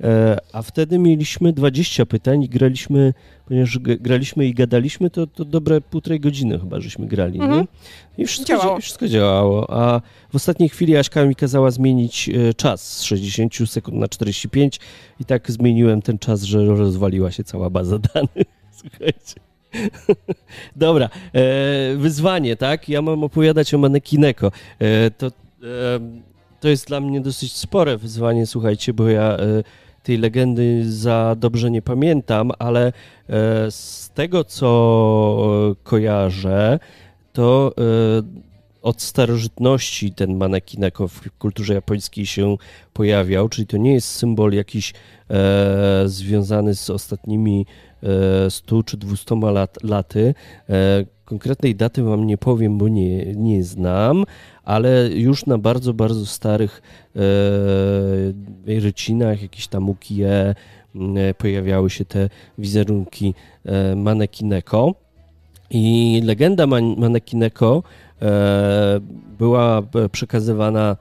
E, a wtedy mieliśmy 20 pytań i graliśmy, ponieważ graliśmy i gadaliśmy, to, to dobre półtorej godziny chyba żeśmy grali, mhm. nie? I wszystko działało. wszystko działało, a w ostatniej chwili Aśka mi kazała zmienić e, czas z 60 sekund na 45 i tak zmieniłem ten czas, że rozwaliła się cała baza danych. Słuchajcie. Dobra, e, wyzwanie, tak? Ja mam opowiadać o manekineko. E, to, e, to jest dla mnie dosyć spore wyzwanie, słuchajcie, bo ja e, tej legendy za dobrze nie pamiętam, ale e, z tego co kojarzę, to e, od starożytności ten manekineko w kulturze japońskiej się pojawiał, czyli to nie jest symbol jakiś e, związany z ostatnimi e, 100 czy 200 lat, laty. E, konkretnej daty wam nie powiem, bo nie, nie znam, ale już na bardzo, bardzo starych e, rycinach, jakieś tam ukie, e, pojawiały się te wizerunki e, manekineko. I legenda man manekineko e, była przekazywana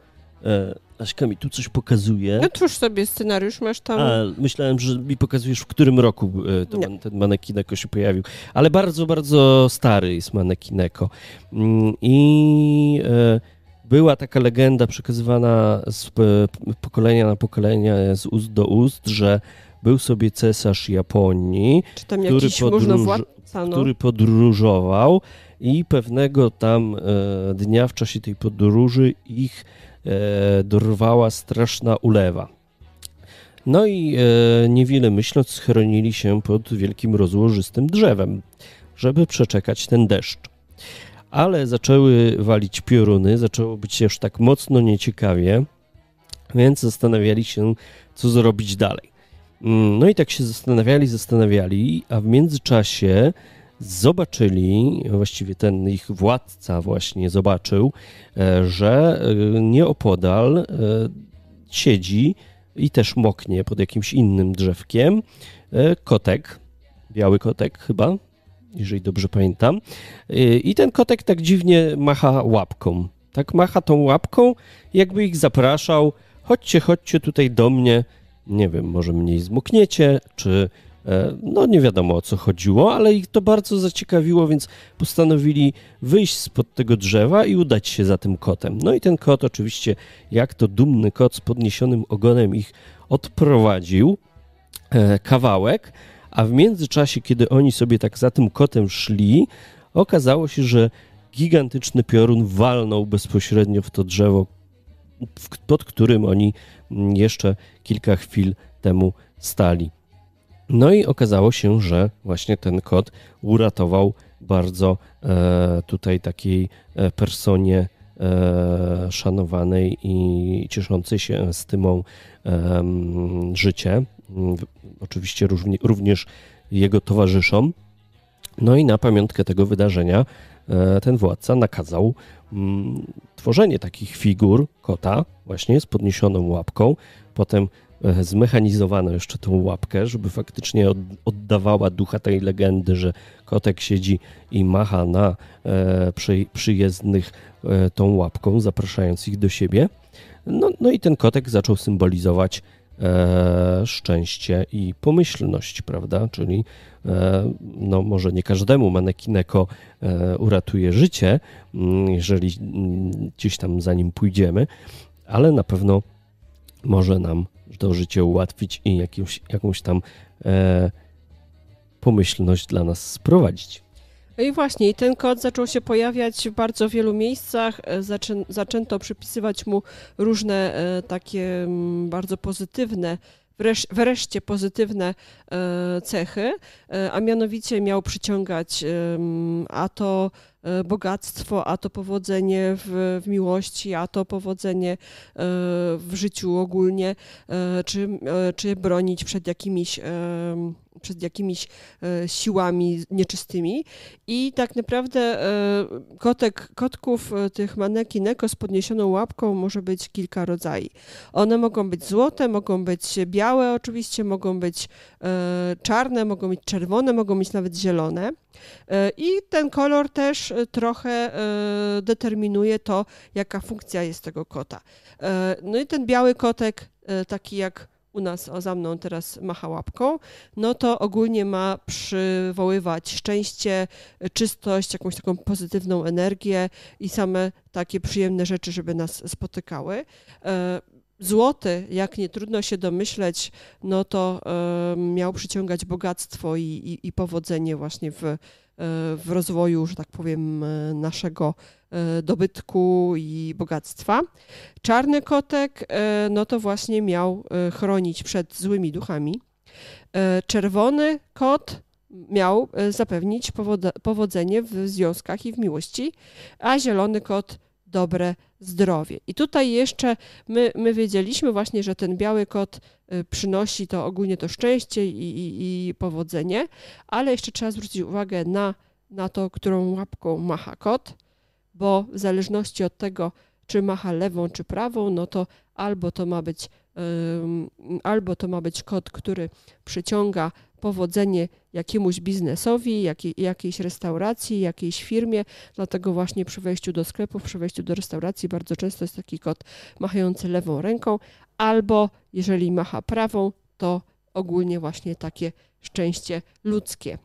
e, Aśka mi tu coś pokazuje. No twórz sobie scenariusz, masz tam... A, myślałem, że mi pokazujesz, w którym roku to man, ten manekineko się pojawił. Ale bardzo, bardzo stary jest manekineko. Mm, I e, była taka legenda przekazywana z pokolenia na pokolenie, z ust do ust, że był sobie cesarz Japonii, który, podróż, no. który podróżował i pewnego tam e, dnia w czasie tej podróży ich e, dorwała straszna ulewa. No i e, niewiele myśląc schronili się pod wielkim rozłożystym drzewem, żeby przeczekać ten deszcz ale zaczęły walić pioruny, zaczęło być już tak mocno nieciekawie, więc zastanawiali się, co zrobić dalej. Mm, no i tak się zastanawiali, zastanawiali, a w międzyczasie zobaczyli, właściwie ten ich władca właśnie zobaczył, że nieopodal siedzi i też moknie pod jakimś innym drzewkiem kotek, biały kotek chyba, jeżeli dobrze pamiętam. I ten kotek tak dziwnie macha łapką. Tak macha tą łapką, jakby ich zapraszał. Chodźcie, chodźcie tutaj do mnie. Nie wiem, może mniej zmokniecie, czy e, no nie wiadomo o co chodziło, ale ich to bardzo zaciekawiło, więc postanowili wyjść spod tego drzewa i udać się za tym kotem. No i ten kot oczywiście, jak to dumny kot z podniesionym ogonem ich odprowadził e, kawałek, a w międzyczasie, kiedy oni sobie tak za tym kotem szli, okazało się, że gigantyczny piorun walnął bezpośrednio w to drzewo, pod którym oni jeszcze kilka chwil temu stali. No i okazało się, że właśnie ten kot uratował bardzo e, tutaj takiej e, personie e, szanowanej i cieszącej się stymą e, życie oczywiście również jego towarzyszom. No i na pamiątkę tego wydarzenia e, ten władca nakazał mm, tworzenie takich figur kota, właśnie z podniesioną łapką. Potem e, zmechanizowano jeszcze tą łapkę, żeby faktycznie oddawała ducha tej legendy, że kotek siedzi i macha na e, przyjezdnych tą łapką, zapraszając ich do siebie. No, no i ten kotek zaczął symbolizować szczęście i pomyślność, prawda? Czyli e, no może nie każdemu manekineko e, uratuje życie, mm, jeżeli mm, gdzieś tam za nim pójdziemy, ale na pewno może nam to życie ułatwić i jakąś, jakąś tam e, pomyślność dla nas sprowadzić. No i właśnie, ten kod zaczął się pojawiać w bardzo wielu miejscach. E, zaczę, zaczęto przypisywać mu różne e, takie mm, bardzo pozytywne wreszcie pozytywne e, cechy, a mianowicie miał przyciągać a to bogactwo, a to powodzenie w, w miłości, a to powodzenie w życiu ogólnie, czy, czy bronić przed jakimiś przed jakimiś e, siłami nieczystymi i tak naprawdę e, kotek, kotków e, tych manekinek z podniesioną łapką może być kilka rodzajów. One mogą być złote, mogą być białe oczywiście, mogą być czarne, mogą być czerwone, mogą być nawet zielone. I ten kolor też trochę determinuje to, jaka funkcja jest tego kota. No i ten biały kotek, taki jak u nas o za mną teraz macha łapką, no to ogólnie ma przywoływać szczęście, czystość, jakąś taką pozytywną energię i same takie przyjemne rzeczy, żeby nas spotykały. E, złoty, jak nie trudno się domyśleć, no to miał przyciągać bogactwo i, i, i powodzenie właśnie w, e, w rozwoju, że tak powiem, e, naszego dobytku i bogactwa. Czarny kotek, e, no to właśnie miał e, chronić przed złymi duchami. Czerwony kot miał zapewnić powodzenie w związkach i w miłości, a zielony kot dobre zdrowie. I tutaj jeszcze my, my wiedzieliśmy właśnie, że ten biały kot przynosi to ogólnie to szczęście i, i, i powodzenie, ale jeszcze trzeba zwrócić uwagę na, na to, którą łapką macha kot bo w zależności od tego, czy macha lewą czy prawą, no to albo to ma być, albo to ma być kod, który przyciąga powodzenie jakiemuś biznesowi, jakiej, jakiejś restauracji, jakiejś firmie. Dlatego właśnie przy wejściu do sklepu, przy wejściu do restauracji bardzo często jest taki kod machający lewą ręką, albo jeżeli macha prawą, to ogólnie właśnie takie szczęście ludzkie.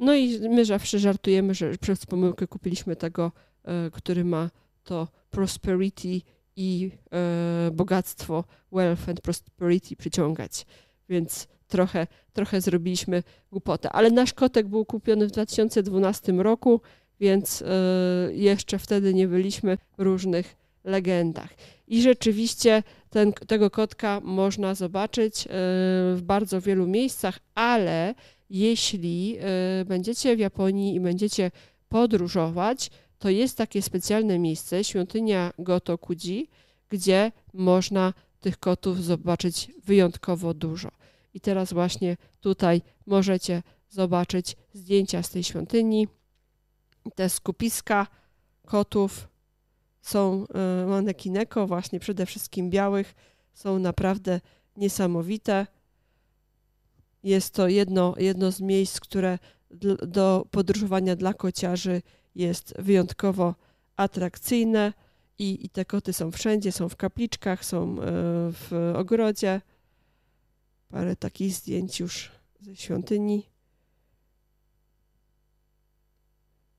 No i my zawsze żartujemy, że przez pomyłkę kupiliśmy tego, e, który ma to prosperity i e, bogactwo, wealth and prosperity przyciągać. Więc trochę, trochę zrobiliśmy głupotę. Ale nasz kotek był kupiony w 2012 roku, więc e, jeszcze wtedy nie byliśmy w różnych legendach. I rzeczywiście ten, tego kotka można zobaczyć w bardzo wielu miejscach, ale jeśli y, będziecie w Japonii i będziecie podróżować, to jest to jedno, jedno z miejsc, które do podróżowania dla kociarzy jest wyjątkowo atrakcyjne i, i te koty są wszędzie, są w kapliczkach, są e, w ogrodzie. Parę takich zdjęć już ze świątyni.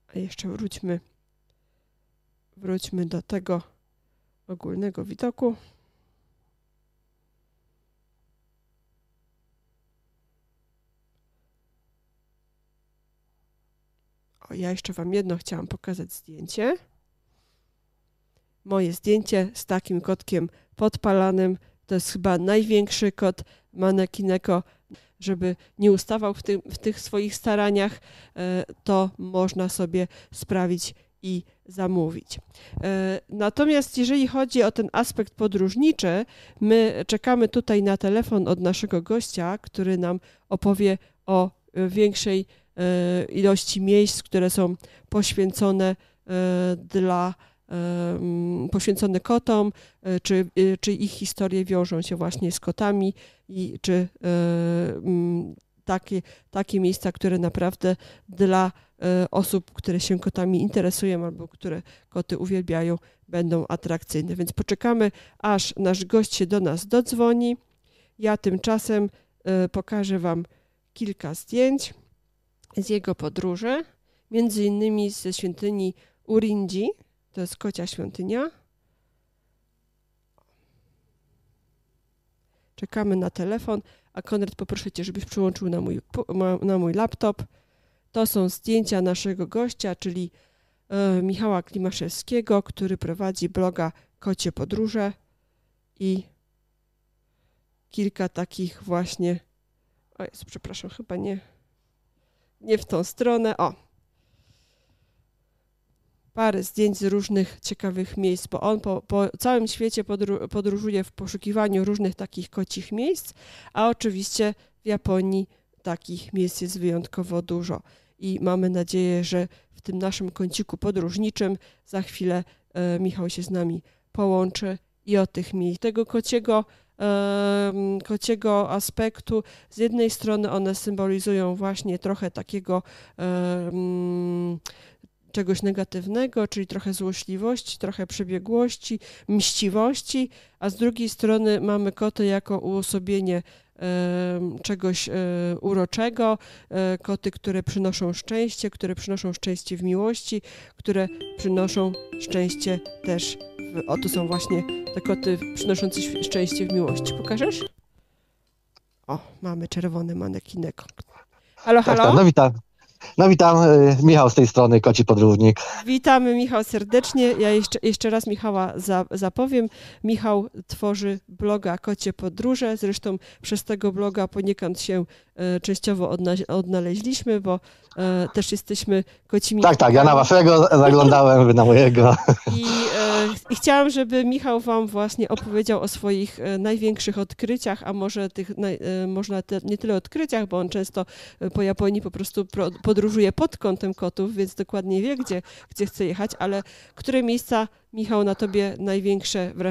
A jeszcze wróćmy, wróćmy do tego ogólnego widoku. Ja jeszcze Wam jedno chciałam pokazać zdjęcie. Moje zdjęcie z takim kotkiem podpalanym. To jest chyba największy kot manekineko. Żeby nie ustawał w, tym, w tych swoich staraniach, e, to można sobie sprawić i zamówić. E, natomiast jeżeli chodzi o ten aspekt podróżniczy, my czekamy tutaj na telefon od naszego gościa, który nam opowie o większej E, ilości miejsc, które są poświęcone e, dla e, poświęcone kotom, czy, czy ich historie wiążą się właśnie z kotami i czy takie, takie miejsca, które naprawdę dla osób, które się kotami interesują albo które koty uwielbiają, będą atrakcyjne. Więc poczekamy, aż nasz gość się do nas dodzwoni. Ja tymczasem pokażę Wam kilka zdjęć z jego podróży, między innymi ze świątyni Urindzi, to jest kocia świątynia. Czekamy na telefon, a Konrad poproszę Cię, żebyś przyłączył na mój, na mój laptop. To są zdjęcia naszego gościa, czyli e, Michała Klimaszewskiego, który prowadzi bloga Kocie Podróże i kilka takich właśnie. O jest, przepraszam, chyba nie nie w tą stronę. O. Parę zdjęć z różnych ciekawych miejsc, bo on po, po całym świecie podru podróżuje w poszukiwaniu różnych takich kocich miejsc, a oczywiście w Japonii takich miejsc jest wyjątkowo dużo. I mamy nadzieję, że w tym naszym kąciku podróżniczym za chwilę e, Michał się z nami połączy i o tych miejsc. Tego kociego kociego aspektu. Z jednej strony one symbolizują właśnie trochę takiego czegoś negatywnego, czyli trochę złośliwości, trochę przebiegłości, mściwości, a z drugiej strony mamy koty jako uosobienie czegoś e, uroczego, e, koty, które przynoszą szczęście, które przynoszą szczęście w miłości, które przynoszą szczęście też w... O, tu są właśnie te koty przynoszące szczęście w miłości. Pokażesz? O, mamy czerwony manekinek. Halo, halo? Tak, tak, no witam. No witam, y, Michał z tej strony, Koci Podróżnik. Witamy Michał serdecznie. Ja jeszcze, jeszcze raz Michała za, zapowiem. Michał tworzy bloga Kocie Podróże. Zresztą przez tego bloga poniekąd się częściowo odna odnaleźliśmy, bo e, też jesteśmy kocimi... Tak, tak, ja na waszego zaglądałem, wy na mojego. I, e, I chciałam, żeby Michał wam właśnie opowiedział o swoich e, największych odkryciach, a może tych, e, można te, nie tyle odkryciach, bo on często e, po Japonii po prostu pro, podróżuje pod kątem kotów, więc dokładnie wie, gdzie, gdzie chce jechać, ale które miejsca, Michał, na tobie największe wrażenie